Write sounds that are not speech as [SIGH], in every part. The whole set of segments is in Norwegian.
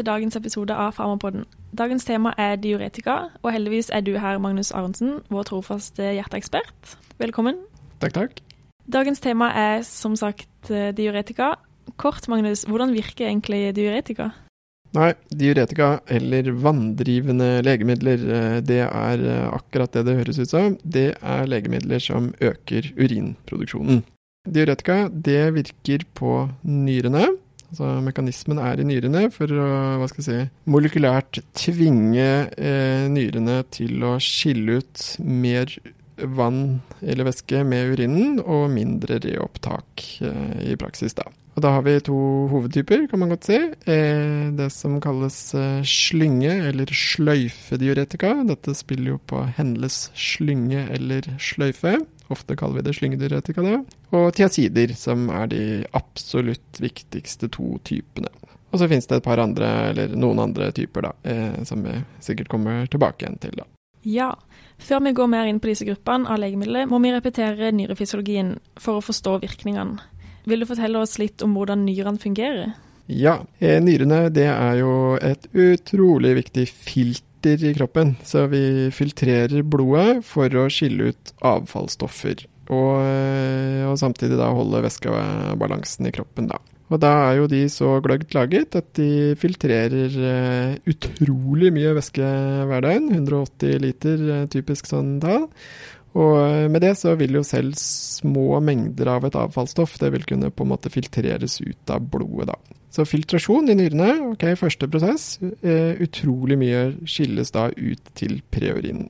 Til dagens episode av Farmapodden. Dagens tema er diuretika, og heldigvis er du her, Magnus Aronsen, vår trofaste hjerteekspert. Velkommen. Takk, takk. Dagens tema er som sagt eh, diuretika. Kort, Magnus, hvordan virker egentlig diuretika? Nei, diuretika, eller vanndrivende legemidler, eh, det er eh, akkurat det det høres ut som. Det er legemidler som øker urinproduksjonen. Diuretika, det virker på nyrene. Altså Mekanismen er i nyrene for å hva skal jeg si, molekylært tvinge eh, nyrene til å skille ut mer vann eller væske med urinen, og mindre reopptak eh, i praksis. da. Og Da har vi to hovedtyper, kan man godt si. Eh, det som kalles eh, slynge, eller sløyfediuretika. Dette spiller jo på hendelses slynge eller sløyfe. Ofte kaller vi det slyngediuretika, det. Og tiasider, som er de absolutt viktigste to typene. Og så finnes det et par andre, eller noen andre typer, da, eh, som vi sikkert kommer tilbake igjen til, da. Ja. Før vi går mer inn på disse gruppene av legemidler, må vi repetere nyrefysiologien for å forstå virkningene. Vil du fortelle oss litt om hvordan nyrene fungerer? Ja, eh, nyrene det er jo et utrolig viktig filter i kroppen. Så vi filtrerer blodet for å skille ut avfallsstoffer. Og, eh, og samtidig da holde væskebalansen i kroppen, da. Og da er jo de så gløggt laget at de filtrerer uh, utrolig mye væske hver døgn. 180 liter, uh, typisk sånn tall. Og uh, med det så vil jo selv små mengder av et avfallsstoff det vil kunne på en måte filtreres ut av blodet, da. Så filtrasjon i nyrene, ok, første prosess. utrolig mye skilles da ut til preurinen.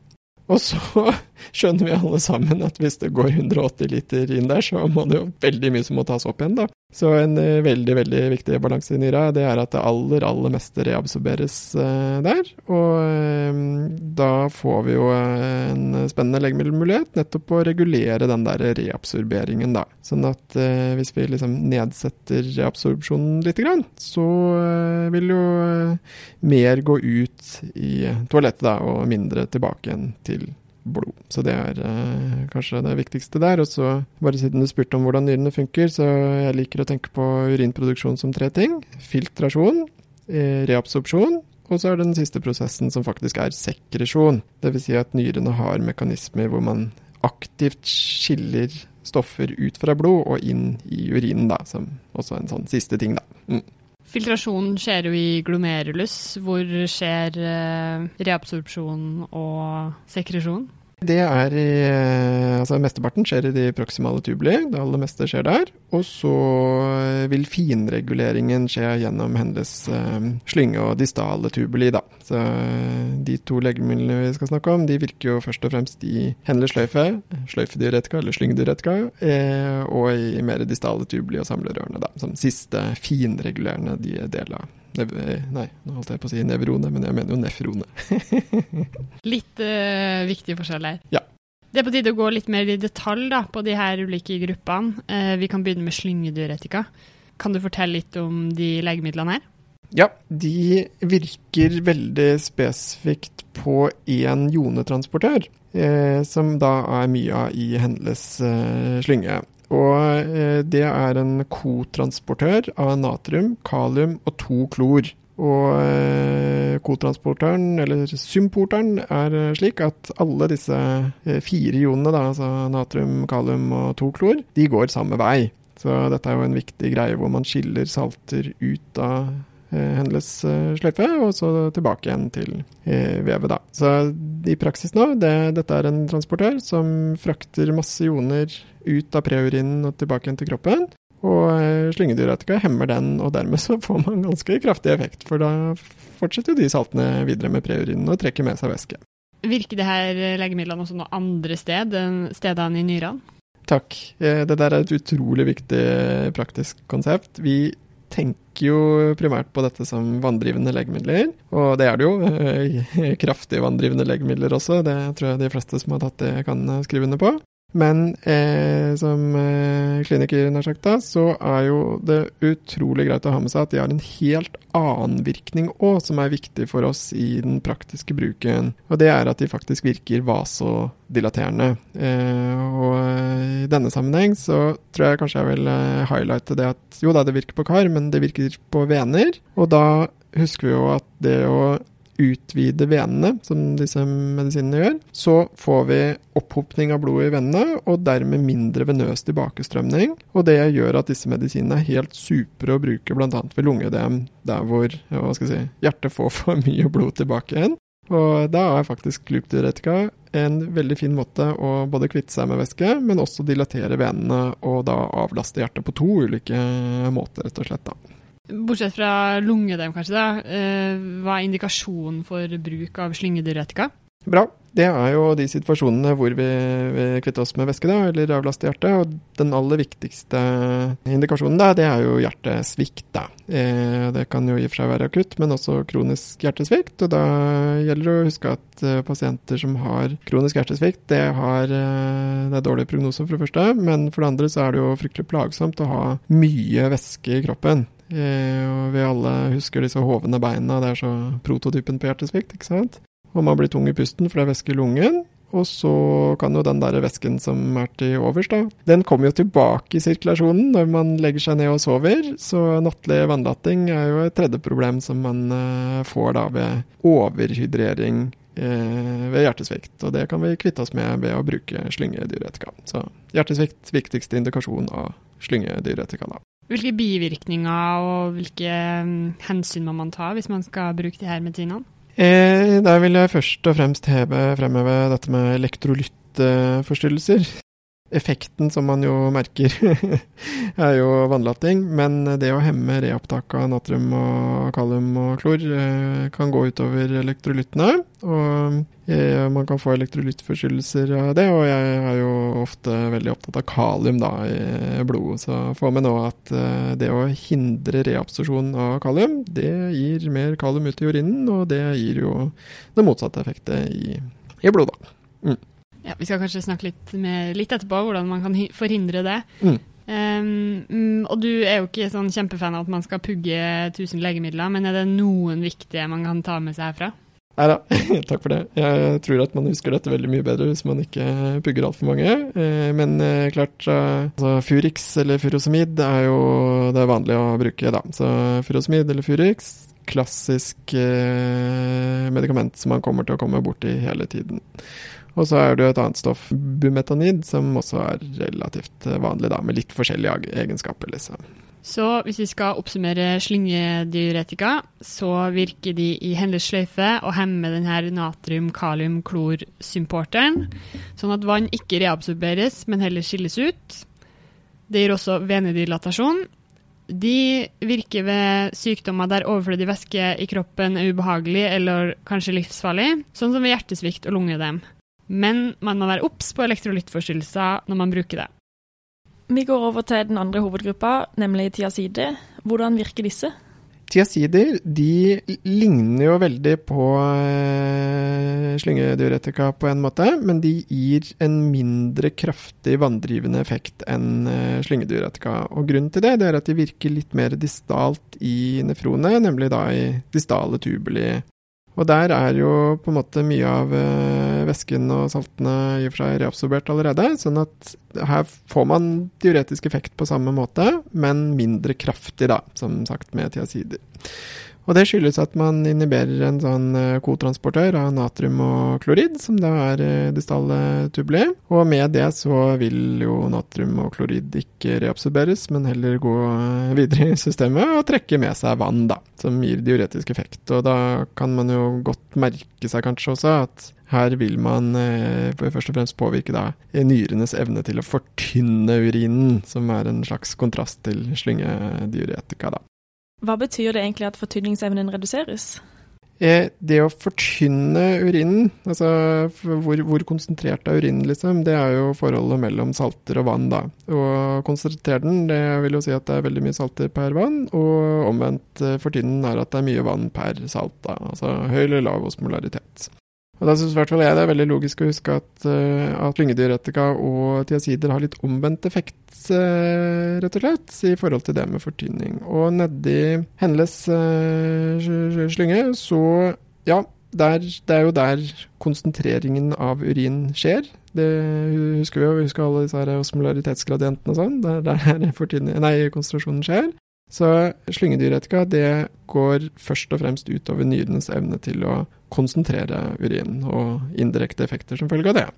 Og så [LAUGHS] skjønner vi alle sammen at hvis det går 180 liter inn der, så må det jo veldig mye som må tas opp igjen, da. Så en uh, veldig, veldig viktig balanse i nyra, det er at det aller, aller meste reabsorberes uh, der. Og uh, da får vi jo en spennende legemiddelmulighet nettopp på å regulere den der reabsorberingen, da. Sånn at hvis vi liksom nedsetter reabsorpsjonen litt, så vil jo mer gå ut i toalettet, da, og mindre tilbake igjen til blod. Så det er eh, kanskje det viktigste der. Og så, bare siden du spurte om hvordan nyrene funker, så jeg liker å tenke på urinproduksjon som tre ting. Filtrasjon, eh, reabsorpsjon, og så er det den siste prosessen som faktisk er sekresjon. Dvs. Si at nyrene har mekanismer hvor man aktivt skiller stoffer ut fra blod og inn i urinen, da, som også en sånn siste ting, da. Mm. Filtrasjonen skjer jo i glomerulus, hvor skjer eh, reabsorpsjon og sekresjon. Det er i Altså, mesteparten skjer i de proksimale tubuli. Det aller meste skjer der. Og så vil finreguleringen skje gjennom hennes eh, slynge og distale tubuli, da. Så eh, de to legemidlene vi skal snakke om, de virker jo først og fremst i hennes sløyfe, sløyfediuretika eller slyngdiuretika, eh, og i mer distale tubuli og samlerørene, da. Som siste finregulerende del deler Nei, nå holdt jeg på å si nevrone, men jeg mener jo nefrone. [LAUGHS] litt uh, viktig forskjell her. Ja. Det er på tide å gå litt mer i detalj da, på de her ulike gruppene. Uh, vi kan begynne med slyngediuretika. Kan du fortelle litt om de legemidlene her? Ja, de virker veldig spesifikt på én jonetransportør, eh, som da er mye av i Henles eh, slynge. Og eh, det er en kotransportør av natrium, kalium og to klor. Og eh, kotransportøren, eller symporteren, er slik at alle disse eh, fire ionene, da, altså natrium, kalium og to klor, de går samme vei. Så dette er jo en viktig greie hvor man skiller salter ut av hennes sløyfe, og så tilbake igjen til vevet, da. Så i praksis nå, det, dette er en transportør som frakter masse ioner ut av preurinen og tilbake igjen til kroppen. Og eh, hemmer den, og dermed så får man ganske kraftig effekt. For da fortsetter de saltene videre med preurinen og trekker med seg væske. Virker det her legemidlene også noe andre sted enn stedene i nyrene? Takk. Eh, det der er et utrolig viktig praktisk konsept. Vi tenker jo primært på dette som vanndrivende legemidler, og det er det jo. [LAUGHS] Kraftige vanndrivende legemidler også, det tror jeg de fleste som har tatt det, kan skrive under på. Men eh, som eh, klinikeren har sagt, da, så er jo det utrolig greit å ha med seg at de har en helt annen virkning òg, som er viktig for oss i den praktiske bruken. Og det er at de faktisk virker vasodilaterende. Eh, og eh, i denne sammenheng så tror jeg kanskje jeg vil eh, highlighte det at jo da, det virker på kar, men det virker på vener. Og da husker vi jo at det å utvide venene, som disse medisinene gjør, så får vi opphopning av blod i venene, og dermed mindre venøs tilbakestrømning. Og det gjør at disse medisinene er helt supre å bruke bl.a. ved lungeødem, der hvor hva skal jeg si, hjertet får for mye blod tilbake igjen. Og da er faktisk loopdiuretika en veldig fin måte å både kvitte seg med væske, men også dilatere venene og da avlaste hjertet på to ulike måter, rett og slett. da. Bortsett fra lungedem, kanskje, da, eh, hva er indikasjonen for bruk av slyngediuretika? Bra. Det er jo de situasjonene hvor vi, vi kvitter oss med væske, da, eller avlaster hjertet. Og den aller viktigste indikasjonen da, det er jo hjertesvikt. Da. Eh, det kan jo i og for seg være akutt, men også kronisk hjertesvikt. Og da gjelder det å huske at eh, pasienter som har kronisk hjertesvikt, det, har, det er dårlig prognose for det første, men for det andre så er det jo fryktelig plagsomt å ha mye væske i kroppen. Eh, og vi alle husker disse hovne beina, det er så prototypen på hjertesvikt, ikke sant? Og man blir tung i pusten, for det er væske i lungen. Og så kan jo den der væsken som er til overs, da, den kommer jo tilbake i sirkulasjonen når man legger seg ned og sover. Så nattlig vannlatting er jo et tredje problem som man uh, får da ved overhydrering eh, ved hjertesvikt. Og det kan vi kvitte oss med ved å bruke slyngedyretika. Så hjertesvikt, viktigste indikasjon av slyngedyretika, da. Hvilke bivirkninger og hvilke um, hensyn må man ta hvis man skal bruke de her medisinene? Eh, der vil jeg først og fremst heve, fremheve dette med elektrolyttforstyrrelser. Effekten som man jo merker, [LAUGHS] er jo vannlatting, men det å hemme reopptak av natrium og kalium og klor eh, kan gå utover elektrolyttene. Og eh, man kan få elektrolyttforstyrrelser av det, og jeg er jo ofte veldig opptatt av kalium da, i blodet. Så får vi nå at eh, det å hindre reabsorsjon av kalium, det gir mer kalium ut i urinen, og det gir jo det motsatte effektet i, i blodet. Mm. Ja, Vi skal kanskje snakke litt, med, litt etterpå hvordan man kan forhindre det. Mm. Um, og du er jo ikke sånn kjempefan av at man skal pugge 1000 legemidler, men er det noen viktige man kan ta med seg herfra? Nei da, [LAUGHS] takk for det. Jeg tror at man husker dette veldig mye bedre hvis man ikke pugger altfor mange. Eh, men eh, klart, altså Furix eller furosemid er jo det vanlige å bruke, da. Så furosemid eller Furix, klassisk eh, medikament som man kommer til å komme borti hele tiden. Og så er det jo et annet stoff, bumetanid, som også er relativt vanlig, da, med litt forskjellige egenskaper, liksom. Så hvis vi skal oppsummere slyngediuretika, så virker de i hennes sløyfe og hemmer denne natrium-kalium-klor-symporteren, sånn at vann ikke reabsorberes, men heller skilles ut. Det gir også venedilatasjon. De virker ved sykdommer der overflødig væske i kroppen er ubehagelig eller kanskje livsfarlig, sånn som ved hjertesvikt og lungeødem. Men man må være obs på elektrolyttforstyrrelser når man bruker det. Vi går over til den andre hovedgruppa, nemlig tiazide. Hvordan virker disse? Tiazider de ligner jo veldig på uh, slyngediuretika på en måte, men de gir en mindre kraftig vanndrivende effekt enn uh, slyngediuretika. Og grunnen til det, det er at de virker litt mer distalt i nefronet, nemlig da i distale tubuli. Og der er jo på en måte mye av uh, væsken og saltene i og for seg reabsorbert allerede, sånn at her får man diuretisk effekt på samme måte, men mindre kraftig, da, som sagt med tiazider. Og det skyldes at man inhiberer en sånn eh, kotransportør av natrium og klorid, som da er eh, distale tubuli. Og med det så vil jo natrium og klorid ikke reabsorberes, men heller gå eh, videre i systemet og trekke med seg vann, da, som gir diuretisk effekt. Og da kan man jo godt merke seg kanskje også at her vil man eh, først og fremst påvirke da, nyrenes evne til å fortynne urinen, som er en slags kontrast til slyngediuretika. da. Hva betyr det egentlig at fortynningsevnen reduseres? Eh, det å fortynne urinen, altså hvor, hvor, konsentrert er urinen, liksom, det er jo forholdet mellom salter og vann, da. Og konsentrere den, det vil jo si at det er veldig mye salter per vann, og omvendt fortynnen fortynne er at det er mye vann per salt, da. Altså høy eller lav osmolaritet. Og da syns i hvert fall jeg det er veldig logisk å huske at, uh, at lyngediuretika og tiasider har litt omvendt effekt, uh, rett og slett, i forhold til det med fortynning. Og nedi Henles uh, slynge, så ja, der, det er jo der konsentreringen av urin skjer. Det husker vi jo, vi husker alle disse her osmolaritetsgradientene og sånn. Det er der [LAUGHS] nei, konsentrasjonen skjer. Så slyngediuretika det går først og fremst utover nyrenes evne til å konsentrere urin, og indirekte effekter som følge av det.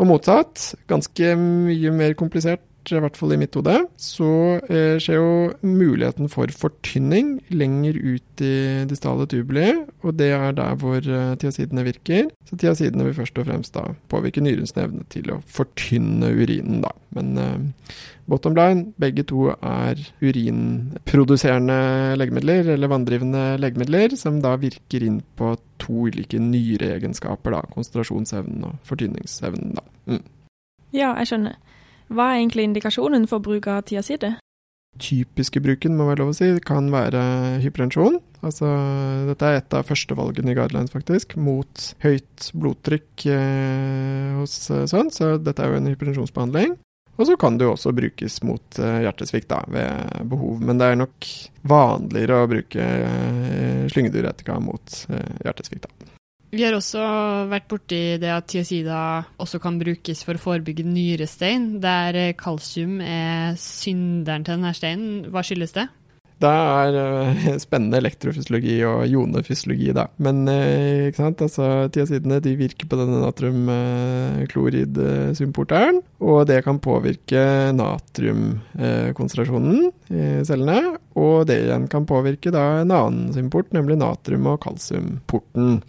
Og motsatt, ganske mye mer komplisert i hvert fall i mitt hode, så eh, skjer jo muligheten for fortynning lenger ut i distale tubuli, og det er der hvor eh, tiasidene virker. Så tiasidene vil først og fremst da påvirke nyrens evne til å fortynne urinen, da. Men eh, bottom line, begge to er urinproduserende legemidler, eller vanndrivende legemidler, som da virker inn på to ulike nyreegenskaper, da. Konsentrasjonsevnen og fortynningsevnen, da. Mm. Ja, jeg skjønner. Hva er egentlig indikasjonen for bruk av tiazide? Typiske bruken, må være lov å si, kan være hyperensjon. Altså, dette er et av førstevalgene i guidelines, faktisk, mot høyt blodtrykk eh, hos sønn, sånn, så dette er jo en hyperensjonsbehandling. Og så kan det jo også brukes mot eh, hjertesvikt da, ved behov, men det er nok vanligere å bruke eh, slyngediuretika mot eh, hjertesvikt. da. Vi har også vært borti det at tiazida også kan brukes for å forebygge nyrestein, der kalsium er synderen til denne steinen. Hva skyldes det? Det er uh, [LAUGHS] spennende elektrofysiologi og jonefysiologi, da. Men uh, ikke sant? Altså, tiazidene de virker på denne natriumklorid-symporteren. og det kan påvirke natriumkonsentrasjonen i cellene. Og det igjen kan påvirke da en annen symport, nemlig natrium- og kalsiumporten.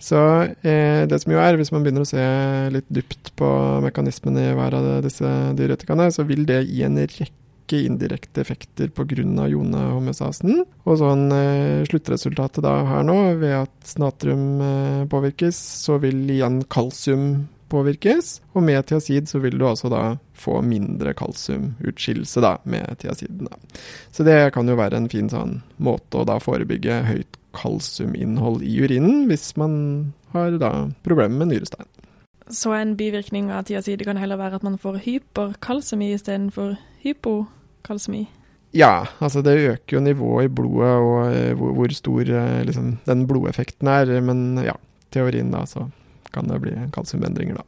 Så eh, det som jo er, hvis man begynner å se litt dypt på mekanismene i hver av disse diuretikene, så vil det gi en rekke indirekte effekter pga. jonehomeostasen. Og sånn eh, sluttresultatet da her nå, ved at natrium eh, påvirkes, så vil igjen kalsium påvirkes. Og med tiazid så vil du altså da få mindre kalsiumutskillelse med tiazidene. Så det kan jo være en fin sånn måte å da forebygge høyt kalsiuminnhold i urinen hvis man har da problemer med nyrestein. Så en bivirkning av tiazide kan heller være at man får hyperkalsemi istedenfor hypokalsemi? Ja, altså det øker jo nivået i blodet og eh, hvor, hvor stor eh, liksom, den blodeffekten er. Men ja, teorien da, så kan det bli kalsiumendringer, da.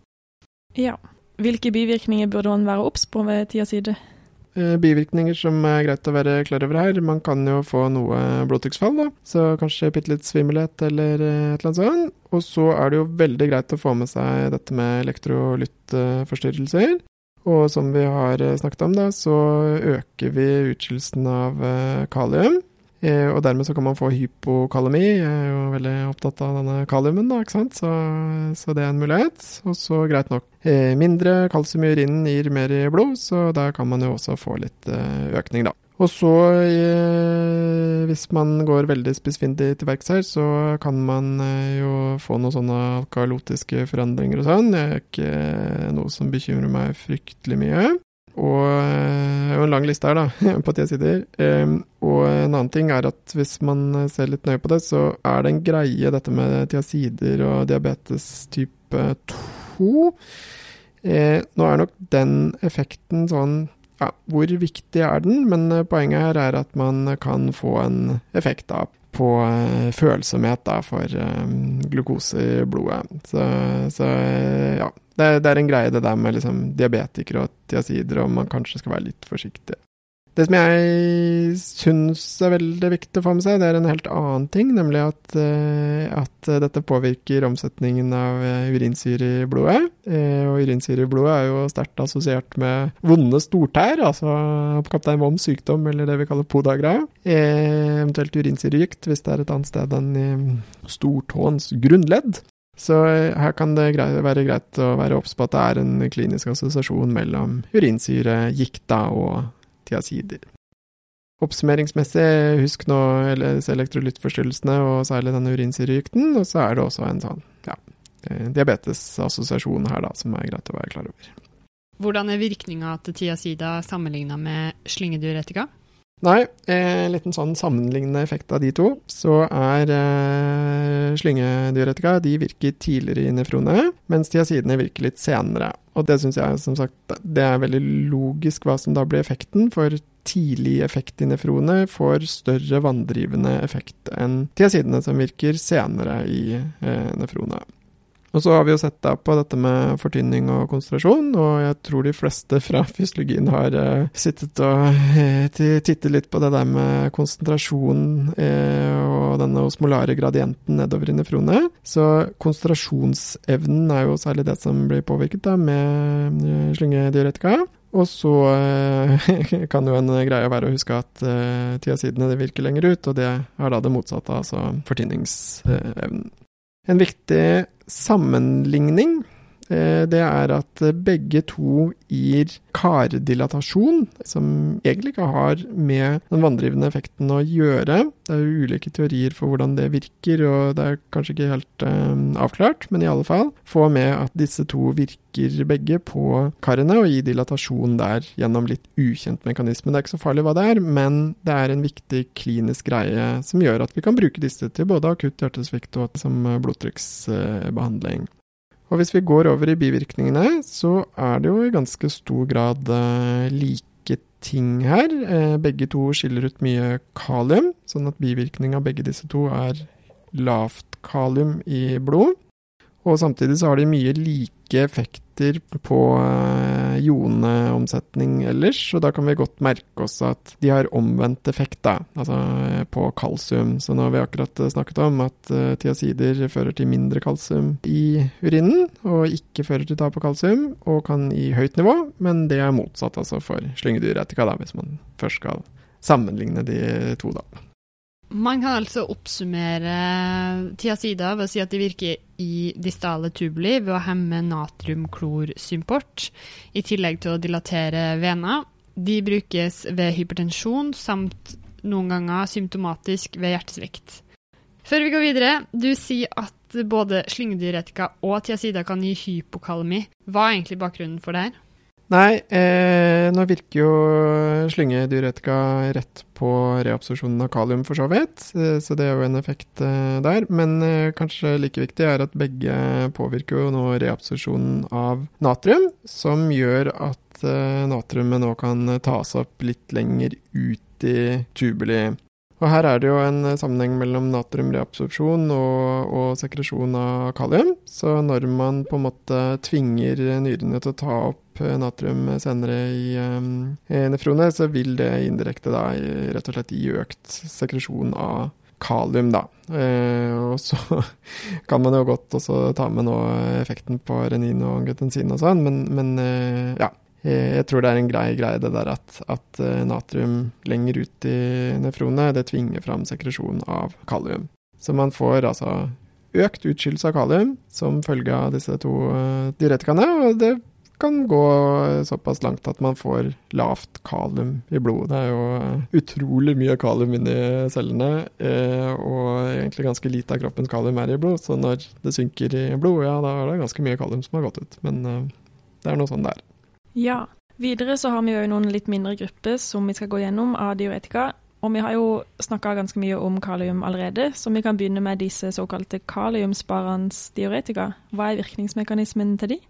Ja. Hvilke bivirkninger burde man være obs på ved tiazide? Eh, bivirkninger som er greit å være klar over her. Man kan jo få noe blodtrykksfall, da. Så kanskje bitte litt svimmelhet eller eh, et eller annet sånt. Og så er det jo veldig greit å få med seg dette med elektrolyttforstyrrelser. Og som vi har eh, snakket om, da, så øker vi utskillelsen av kalium. Eh, og dermed så kan man få hypokalemi. Jeg er jo veldig opptatt av denne kaliumen, da, ikke sant. Så, så det er en mulighet. Og så greit nok. Eh, mindre kalsium i urinen gir mer i blod, så der kan man jo også få litt eh, økning, da. Og så, hvis man går veldig spissfindig til verks her, så kan man jo få noen sånne alkalotiske forandringer og sånn. Det er ikke noe som bekymrer meg fryktelig mye. Og det er jo en lang liste her, da, [LAUGHS] på ti sider. Og en annen ting er at hvis man ser litt nøye på det, så er det en greie dette med tiasider og diabetes type 2. Eh, nå er nok den effekten sånn ja, hvor viktig er den? Men poenget her er at man kan få en effekt da, på uh, følsomhet da, for um, glukose i blodet. Så, så ja, det, det, er en greie det der med liksom, diabetikere og tiazider, og man kanskje skal være litt forsiktig. Det som jeg syns er veldig viktig å få med seg, det er en helt annen ting, nemlig at, uh, at dette påvirker omsetningen av uh, urinsyre i blodet. Uh, og urinsyre i blodet er jo sterkt assosiert med vonde stortær, altså Kaptein Woms sykdom, eller det vi kaller podagra. eventuelt urinsyregikt hvis det er et annet sted enn i stortåens grunnledd. Så her kan det være greit å være obs på at det er en klinisk assosiasjon mellom urinsyre, gikt og sider. Oppsummeringsmessig, husk nå elektrolyttforstyrrelsene og særlig denne urinsyregikten, og så er det også en sånn ja, eh, diabetesassosiasjon her da, som er greit å være klar over. Hvordan er virkninga til tiazida sammenligna med slyngediuretika? Nei, en liten sånn sammenlignende effekt av de to, så er eh, slyngedyretika de virker tidligere i nefrone, mens tiazidene virker litt senere. Og det syns jeg som sagt det er veldig logisk hva som da blir effekten, for tidlig effekt i nefrone får større vanndrivende effekt enn tiazidene som virker senere i eh, nefrone. Og så har vi jo sett da på dette med fortynning og konsentrasjon, og jeg tror de fleste fra [LAUGHS] fysiologien har eh, sittet og eh, tittet litt på det der med konsentrasjon eh, og denne osmolare gradienten nedover i nefronet. Så konsentrasjonsevnen er jo særlig det som blir påvirket da med uh, slyngediuretika. Og så [LAUGHS] kan jo en greie være å huske at uh, tiasidene virker lenger ut, og det er da det motsatte, altså fortynningsevnen. En viktig sammenligning det er at begge to gir kardilatasjon, som egentlig ikke har med den vanndrivende effekten å gjøre. Det er jo ulike teorier for hvordan det virker, og det er kanskje ikke helt um, avklart, men i alle fall få med at disse to virker begge på karene og gir dilatasjon der gjennom litt ukjent mekanisme. Det er ikke så farlig hva det er, men det er en viktig klinisk greie som gjør at vi kan bruke disse til både akutt hjertesvikt og som blodtrykksbehandling. Og hvis vi går over i bivirkningene, så er det jo i ganske stor grad uh, like ting her. Uh, begge to skiller ut mye kalium, sånn at bivirkning av begge disse to er lavt kalium i blod. Og samtidig så har de mye like effekter på uh, joneomsetning ellers, og da kan vi godt merke oss at de har omvendt effekt, da, altså på kalsium. Så nå har vi akkurat snakket om at tiazider fører til mindre kalsium i urinen, og ikke fører til tap av kalsium, og kan i høyt nivå, men det er motsatt altså for slyngedyretika, hvis man først skal sammenligne de to, da. Man kan altså oppsummere tiazider ved å si at de virker i distale tubuli ved å hemme natriumklorsymport, i tillegg til å dilatere vener. De brukes ved hypertensjon samt noen ganger symptomatisk ved hjertesvikt. Før vi går videre, du sier at både slyngedyretika og tiazida kan gi hypokalemi. Hva er egentlig bakgrunnen for det her? Nei, eh, nå virker jo slyngediuretika rett på reabsorsjonen av kalium, for så vidt. Eh, så det er jo en effekt eh, der. Men eh, kanskje like viktig er at begge påvirker jo nå reabsorsjonen av natrium, som gjør at eh, natriumet nå kan tas opp litt lenger ut i tubuli. Og her er det jo en sammenheng mellom natriumreabsorpsjon og, og sekresjon av kalium. Så når man på en måte tvinger nyrene til å ta opp natrium senere i i nefronet, så vil det indirekte da rett og slett gi økt sekresjon av kalium, da. Eh, og så [LAUGHS] kan man jo godt også ta med nå effekten på renin og angiotensin og sånn, men, men eh, ja. Eh, jeg tror det er en grei greie det der at, at eh, natrium lenger ut i nefronet, det tvinger fram sekresjon av kalium. Så man får altså økt utskillelse av kalium som følge av disse to diuretikaene, og det kan gå såpass langt at man får lavt kalium i blodet. Det er jo utrolig mye kalium inni cellene, eh, og egentlig ganske lite av kroppens kalium er i blod, så når det synker i blod, ja, da er det ganske mye kalium som har gått ut. Men eh, det er noe sånn det er. Ja. Videre så har vi jo noen litt mindre grupper som vi skal gå gjennom av diuretika. Og vi har jo snakka ganske mye om kalium allerede, så vi kan begynne med disse såkalte kaliumsparende diuretika. Hva er virkningsmekanismen til de?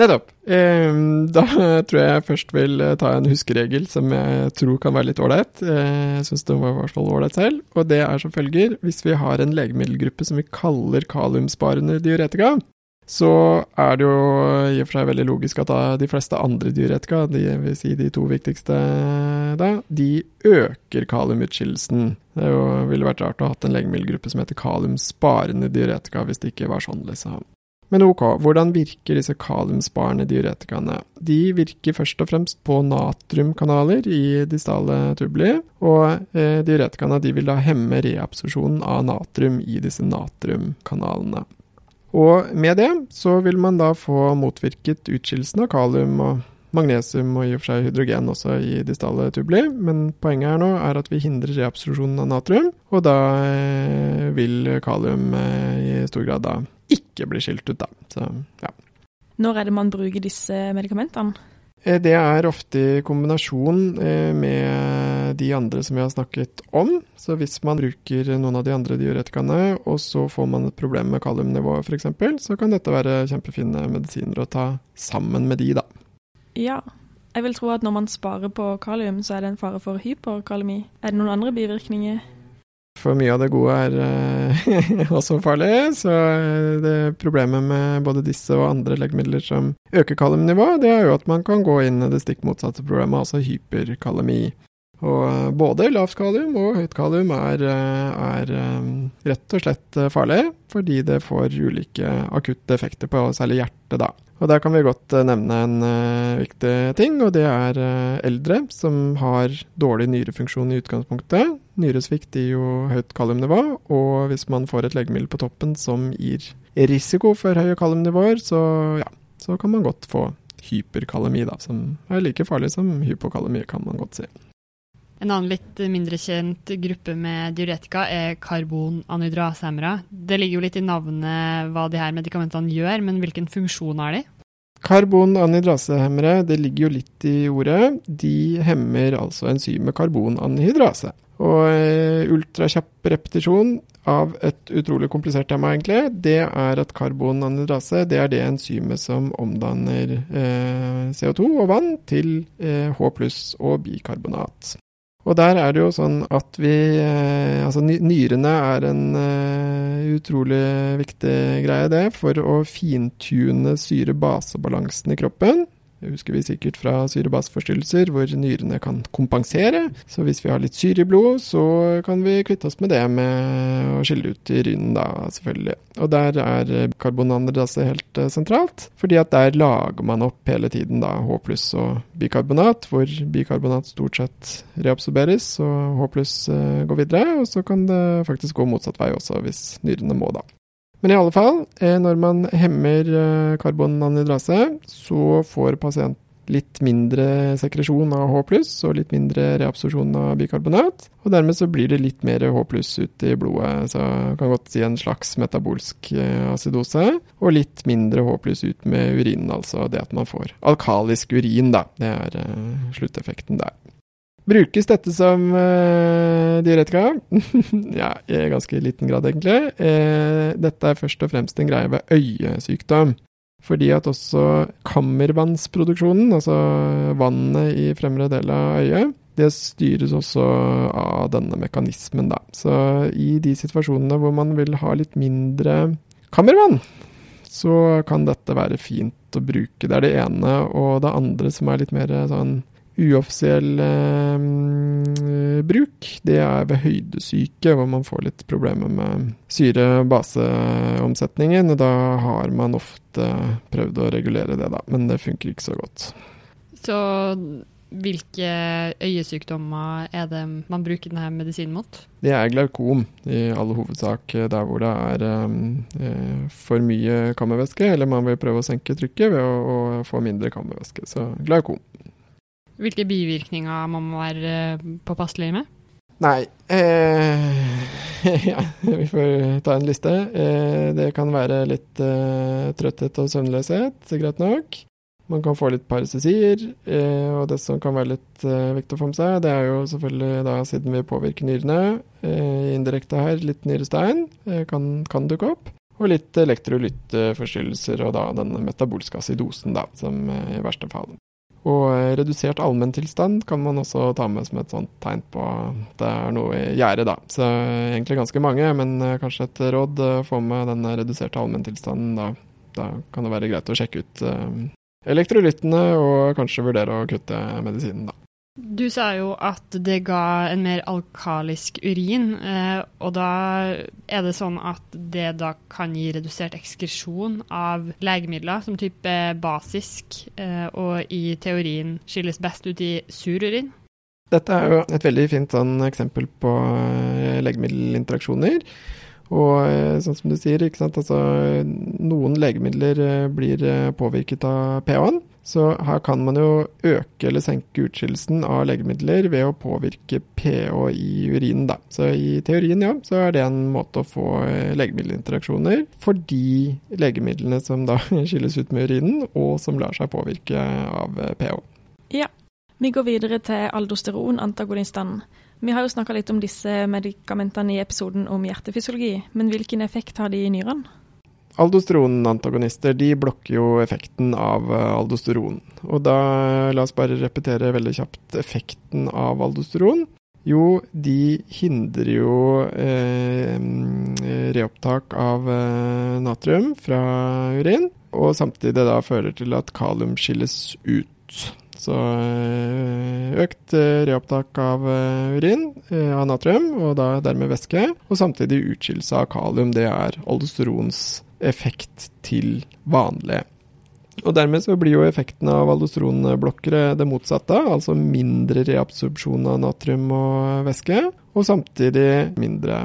Nettopp. Eh, da [LAUGHS] tror jeg jeg først vil eh, ta en huskeregel som jeg tror kan være litt ålreit. Eh, jeg syns den var i hvert fall ålreit selv. Og det er som følger hvis vi har en legemiddelgruppe som vi kaller kaliumsparende diuretika, så er det jo i og for seg veldig logisk at de fleste andre diuretika, de vil si de to viktigste da, de øker kaliumutskillelsen. Det jo, ville vært rart å ha hatt en legemiddelgruppe som heter kaliumsparende diuretika, hvis det ikke var sånn, liksom. Men ok, hvordan virker disse kaliumsparende diuretikaene? De virker først og fremst på natriumkanaler i distale tubuli, og eh, diuretikaene vil da hemme reabsorsjonen av natrium i disse natriumkanalene. Og med det så vil man da få motvirket utskillelsen av kalium og magnesium og i og for seg hydrogen også i distale tubuli, men poenget her nå er at vi hindrer reabsorpsjonen av natrium, og da eh, vil kalium eh, i stor grad da ikke bli skilt ut, da. Så, ja. Når er det man bruker disse medikamentene? Eh, det er ofte i kombinasjon eh, med de andre som vi har snakket om. Så hvis man bruker noen av de andre diuretikaene, og så får man et problem med kaliumnivået f.eks., så kan dette være kjempefine medisiner å ta sammen med de, da. Ja. Jeg vil tro at når man sparer på kalium, så er det en fare for hyperkalemi. Er det noen andre bivirkninger? For mye av det gode er uh, [LAUGHS] også farlig. Så eh, det problemet med både disse og andre legemidler som øker kaliumnivået, det er jo at man kan gå inn i det stikk motsatte problemet, altså hyperkalemi. Og uh, både lavt kalium og høyt kalium er, uh, er rett og slett farlig, fordi det får ulike akutte effekter på særlig hjertet, da. Og Der kan vi godt nevne en viktig ting, og det er eldre som har dårlig nyrefunksjon i utgangspunktet. Nyresvikt gir jo høyt kaliumnivå, og hvis man får et legemiddel på toppen som gir risiko for høye kaliumnivåer, så, ja, så kan man godt få hyperkalemi, da, som er like farlig som hypokalemi, kan man godt si. En annen litt mindre kjent gruppe med diuretika er karbonanhydrasehemmere. Det ligger jo litt i navnet hva de her medikamentene gjør, men hvilken funksjon har de? Karbonanhydrasehemmere, det ligger jo litt i ordet. De hemmer altså enzymet karbonanhydrase. Og eh, ultrakjapp repetisjon av et utrolig komplisert tema, egentlig, det er at karbonanhydrase det er det enzymet som omdanner eh, CO2 og vann til eh, H pluss og bikarbonat. Og der er det jo sånn at vi eh, Altså nyrene er en uh, utrolig viktig greie, det, for å fintune syre-basebalansen i kroppen. Det husker vi sikkert fra syrebasforstyrrelser, hvor nyrene kan kompensere. Så hvis vi har litt syre i blod, så kan vi kvitte oss med det med å skille ut urinen, da, selvfølgelig. Og der er karbonandrase helt uh, sentralt, fordi at der lager man opp hele tiden da H pluss og bikarbonat, hvor bikarbonat stort sett reabsorberes og H pluss uh, går videre. Og så kan det faktisk gå motsatt vei også, hvis nyrene må, da. Men i alle fall, eh, når man hemmer eh, karbonanhydrase, så får pasienten litt mindre sekresjon av H og litt mindre reabsorsjon av bikarbonat. Og dermed så blir det litt mer H ute i blodet, så jeg kan godt si en slags metabolsk eh, acidose. Og litt mindre H ut med urinen, altså det at man får alkalisk urin, da. Det er slutteffekten der. Brukes dette som uh, diuretika? [LAUGHS] ja, i ganske liten grad, egentlig. Uh, dette er først og fremst en greie ved øyesykdom. Fordi at også kammervannsproduksjonen, altså vannet i fremre del av øyet, det styres også av denne mekanismen, da. Så i de situasjonene hvor man vil ha litt mindre kammervann, så kan dette være fint å bruke. Det er det ene. Og det andre som er litt mer sånn uoffisiell eh, bruk, det er ved høydesyke, hvor man får litt problemer med syre-baseomsetningen. og Da har man ofte prøvd å regulere det, da, men det funker ikke så godt. Så hvilke øyesykdommer er det man bruker denne medisinen mot? Det er glaukom, i all hovedsak der hvor det er eh, for mye kammervæske, eller man vil prøve å senke trykket ved å, å få mindre kammervæske. Så glaukom. Hvilke bivirkninger må man være eh, påpasselig med? Nei eh, [LAUGHS] Ja, vi får ta en liste. Eh, det kan være litt eh, trøtthet og søvnløshet, greit nok. Man kan få litt parasesier, eh, og det som kan være litt eh, viktig å få med seg, det er jo selvfølgelig da siden vi påvirker nyrene, indirekte her litt nyrestein kan, kan dukke opp. Og litt elektrolyttforstyrrelser, og da den metabolske acidosen, da, som i verste fall. Og eh, redusert allmenntilstand kan man også ta med som et sånt tegn på at det er noe i gjære, da. Så egentlig ganske mange, men eh, kanskje et råd eh, få med den reduserte allmenntilstanden. Da, da kan det være greit å sjekke ut elektrolyttene og kanskje vurdere å kutte medisinen, da. Du sa jo at det ga en mer alkalisk urin, eh, og da er det sånn at det da kan gi redusert ekskresjon av legemidler som type basisk, eh, og i teorien skilles best ut i sur urin? Dette er jo et veldig fint sånn, eksempel på eh, legemiddelinteraksjoner. Og sånn som du sier, altså, noen legemidler blir påvirket av pH-en. Så her kan man jo øke eller senke utskillelsen av legemidler ved å påvirke pH i urinen, da. Så i teorien, ja, så er det en måte å få eh, legemiddelinteraksjoner for de legemidlene som da [LAUGHS] skilles ut med urinen, og som lar seg påvirke av eh, pH. Ja. Vi går videre til aldosteron-antagonistene. Vi har jo snakka litt om disse medikamentene i episoden om hjertefysiologi, men hvilken effekt har de i nyrene? Aldosteronantagonister de blokker jo effekten av eh, aldosteron. Og da, la oss bare repetere veldig kjapt effekten av aldosteron. Jo, de hindrer jo eh, reopptak av eh, natrium fra urin, og samtidig da fører til at kalium skilles ut. Så eh, økt eh, reopptak av urin, av natrium, og da dermed væske, og samtidig utskillelse av kalium. Det er aldosterons effekt til vanlig. Og Dermed så blir jo effekten av aldosteronblokkere det motsatte, altså mindre reabsorpsjon av natrium og væske, og samtidig mindre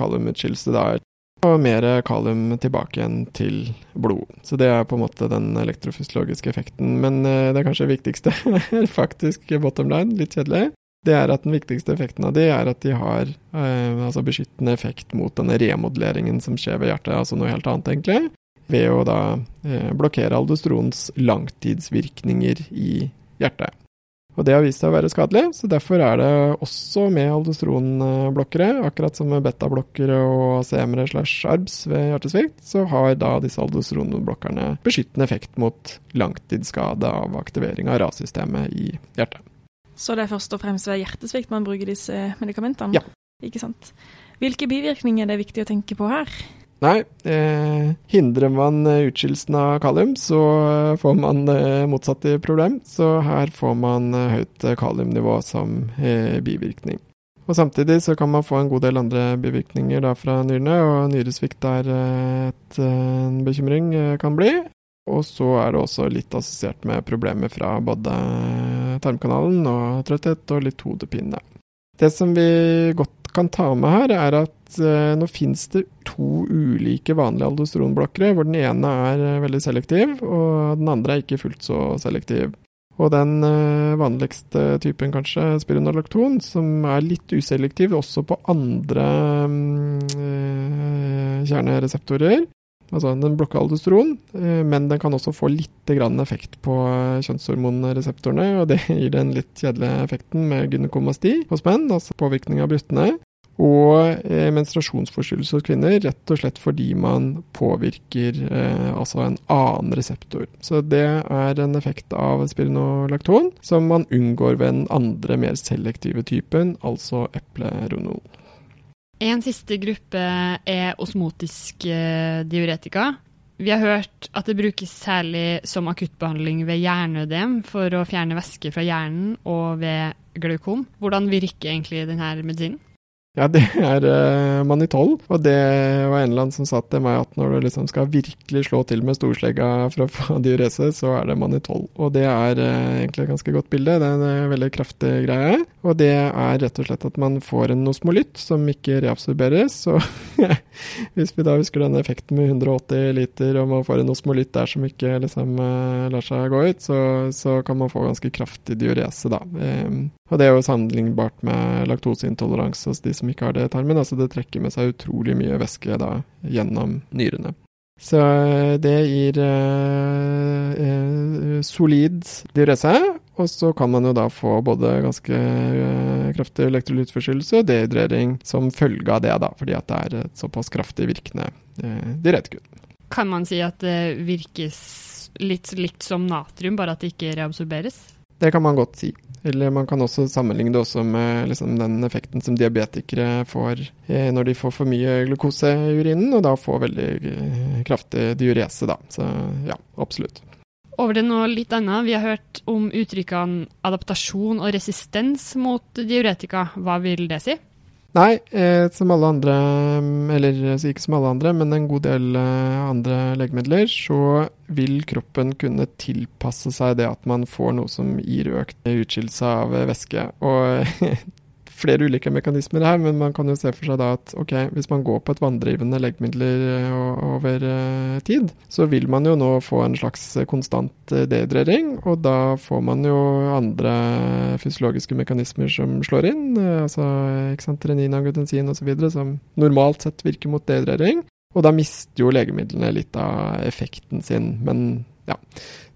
kaliumutskillelse der. Og mer kalium tilbake igjen til blod. Så det er på en måte den elektrofysiologiske effekten. Men eh, det kanskje viktigste er [LAUGHS] faktisk bottom line, litt kjedelig. Det er at den viktigste effekten av de er at de har eh, altså beskyttende effekt mot denne remodelleringen som skjer ved hjertet, altså noe helt annet, egentlig. Ved å da eh, blokkere aldostronens langtidsvirkninger i hjertet. Og det har vist seg å være skadelig, så derfor er det også med aldostronblokkere, akkurat som med betablokkere og ACM-ere slash ARBS ved hjertesvikt, så har da disse aldostronblokkerne beskyttende effekt mot langtidsskade av aktivering av RAS-systemet i hjertet. Så det er først og fremst ved hjertesvikt man bruker disse medikamentene? Ja. Ikke sant. Hvilke bivirkninger er det viktig å tenke på her? Nei, eh, hindrer man utskillelsen av kalium, så får man eh, motsatt problem. Så her får man eh, høyt kaliumnivå som eh, bivirkning. Og Samtidig så kan man få en god del andre bivirkninger da fra nyrene, og nyresvikt er eh, et, eh, en bekymring kan bli. Og så er det også litt assosiert med problemer fra både tarmkanalen og trøtthet og litt hodepine. Det som vi godt kan ta med her, er at uh, nå finnes det to ulike vanlige aldosteronblokkere, hvor den ene er uh, veldig selektiv, og den andre er ikke fullt så selektiv. Og den uh, vanligste typen, kanskje, spironolakton, som er litt uselektiv også på andre um, kjernereseptorer, Altså, den blokker aldosteron, eh, men den kan også få litt effekt på eh, kjønnshormonreseptorene, og det [LAUGHS] gir den litt kjedelige effekten med gynekomasti hos menn, altså påvirkning av brystene. Og menstruasjonsforstyrrelser hos kvinner, rett og slett fordi man påvirker eh, altså en annen reseptor. Så det er en effekt av spironolakton som man unngår ved den andre, mer selektive typen, altså epleronol. En siste gruppe er osmotisk diuretika. Vi har hørt at det brukes særlig som akuttbehandling ved hjerneødem for å fjerne væske fra hjernen og ved glaukom. Hvordan virker egentlig denne medisinen? Ja, det er uh, manitol. Og det var en eller annen som sa til meg at når du liksom skal virkelig slå til med storslegga for å få [LAUGHS] diurese, så er det manitol. Og det er uh, egentlig et ganske godt bilde. Det er en uh, veldig kraftig greie. Og det er rett og slett at man får en osmolytt som ikke reabsorberes. Så [LAUGHS] hvis vi da husker denne effekten med 180 liter, og man får en osmolytt der som ikke liksom lar seg gå ut, så, så, kan man få ganske kraftig diurese, da. Um, og det er jo sammenlignbart med laktoseintoleranse hos de som ikke har det i tarmen. Altså det trekker med seg utrolig mye væske da gjennom nyrene. Så eh, det gir eh, eh, solid diurese, og så kan man jo da få både ganske eh, kraftig elektrolyttforstyrrelse og dehydrering som følge av det, da, fordi at det er et såpass kraftig virkende eh, diuretikum. Kan man si at det virkes litt likt som natrium, bare at det ikke reabsorberes? Det kan man godt si. Eller man kan også sammenligne det også med liksom den effekten som diabetikere får eh, når de får for mye glukose i urinen, og da får veldig eh, kraftig diurese, da. Så ja, absolutt. Over til noe litt annet. Vi har hørt om uttrykkene adaptasjon og resistens mot diuretika. Hva vil det si? Nei, eh, som alle andre, eller ikke som alle andre, men en god del eh, andre legemidler, så vil kroppen kunne tilpasse seg det at man får noe som gir økt utskillelse av væske. Og [LAUGHS] flere ulike mekanismer her, men man kan jo se for seg da at ok, hvis man går på et vanndrivende legemidler eh, over uh, tid, så vil man jo nå få en slags konstant uh, dehydrering, og da får man jo andre fysiologiske mekanismer som slår inn, altså ikke sant, renin, angiotensin osv., som normalt sett virker mot dehydrering. Og da mister jo legemidlene litt av effekten sin, men ja.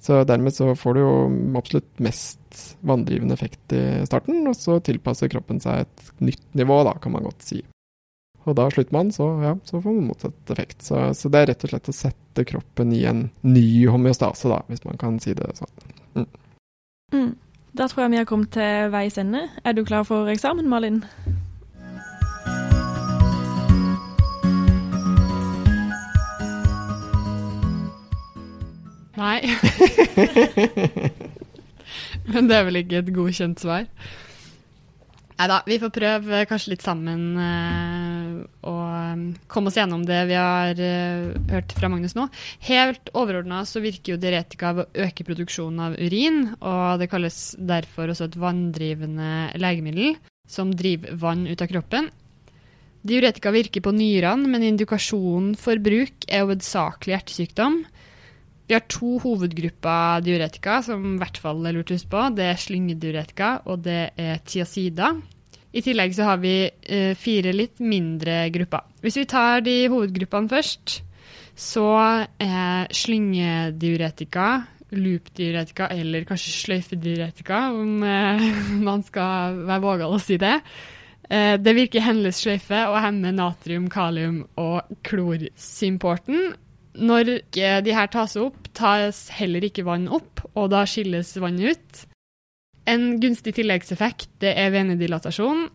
Så dermed så får du jo absolutt mest vanndrivende effekt i starten, og så tilpasser kroppen seg et nytt nivå, da, kan man godt si. Og da slutter man, så, ja, så får man motsatt effekt. Så, så, det er rett og slett å sette kroppen i en ny homeostase, da, hvis man kan si det sånn. Mm. Mm. Da tror jeg vi har kommet til veis ende. Er du klar for eksamen, Malin? Nei. [LAUGHS] Men det er vel ikke et godkjent svar? Nei da, vi får prøve kanskje litt sammen å um, komme oss gjennom det vi har uh, hørt fra Magnus nå. Helt overordna så virker jo diuretika ved å øke produksjonen av urin, og det kalles derfor også et vanndrivende legemiddel som driver vann ut av kroppen. Diuretika virker på nyrene, men indikasjonen for bruk er hovedsakelig hjertesykdom. Vi har to hovedgrupper diuretika som i hvert fall er lurt å huske på. Det er slyngediuretika, og det er tiazida. I tillegg så har vi eh, fire litt mindre grupper. Hvis vi tar de hovedgruppene først, så er slyngediuretika, loopdiuretika eller kanskje sløyfediuretika, om eh, [LAUGHS] man skal være vågal å si det. Eh, det virker hendeløs sløyfe og hemmer natrium, kalium og klorsymporten. Når de her tas opp, tas heller ikke vann opp, og da skilles vannet ut. En gunstig tilleggseffekt det er venedilatasjon.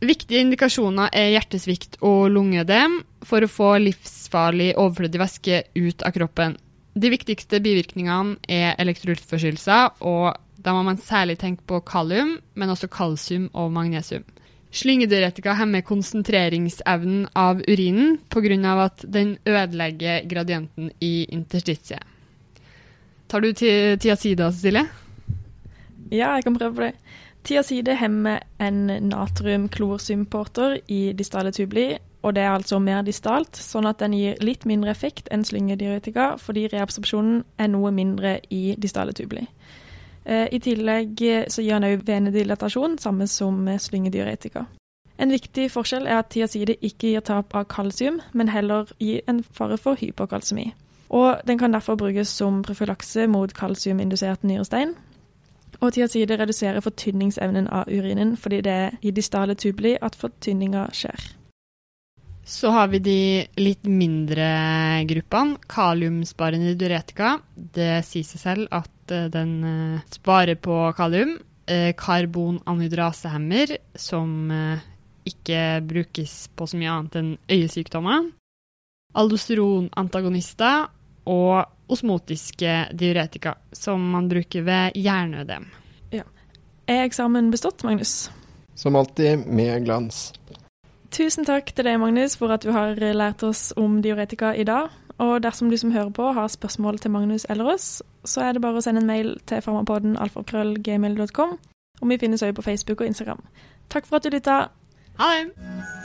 Viktige indikasjoner er hjertesvikt og lungeødem for å få livsfarlig overflødig væske ut av kroppen. De viktigste bivirkningene er elektrolyttforstyrrelser, og da må man særlig tenke på kalium, men også kalsium og magnesium. Slyngediuretika hemmer konsentreringsevnen av urinen pga. at den ødelegger gradienten i interstitiet. Tar du tiazida, Cecilie? Ja, jeg kan prøve på det. Tiazide hemmer en natrium-klorsymporter i distale tubli, og det er altså mer distalt, sånn at den gir litt mindre effekt enn slyngediuretika, fordi reabsorpsjonen er noe mindre i distale tubli. Eh, I tillegg eh, så gir han òg venedilatasjon, samme som slyngediuretika. En viktig forskjell er at tiazide ikke gir tap av kalsium, men heller gir en fare for hypokalsemi. Og den kan derfor brukes som profylakse mot kalsiumindusert nyrestein. Og tiazide reduserer fortynningsevnen av urinen, fordi det er i distale tubli at fortynninga skjer. Så har vi de litt mindre gruppene. Kaliumsparende diuretika. Det sier seg selv at Eh, den eh, sparer på kalium. Eh, karbonanhydrasehemmer, som ikke brukes på så mye annet enn øyesykdommer. Aldosteronantagonister og osmotiske diuretika, som man bruker ved hjerneødem. Ja. Er eksamen bestått, Magnus? Som alltid med glans. Tusen takk til deg, Magnus, for at du har lært oss om diuretika i dag. Og dersom du som hører på har spørsmål til Magnus eller oss, så er det bare å sende en mail til farmapodden alfakrøllgmail.com. Og vi finnes også på Facebook og Instagram. Takk for at du lytta. Ha det!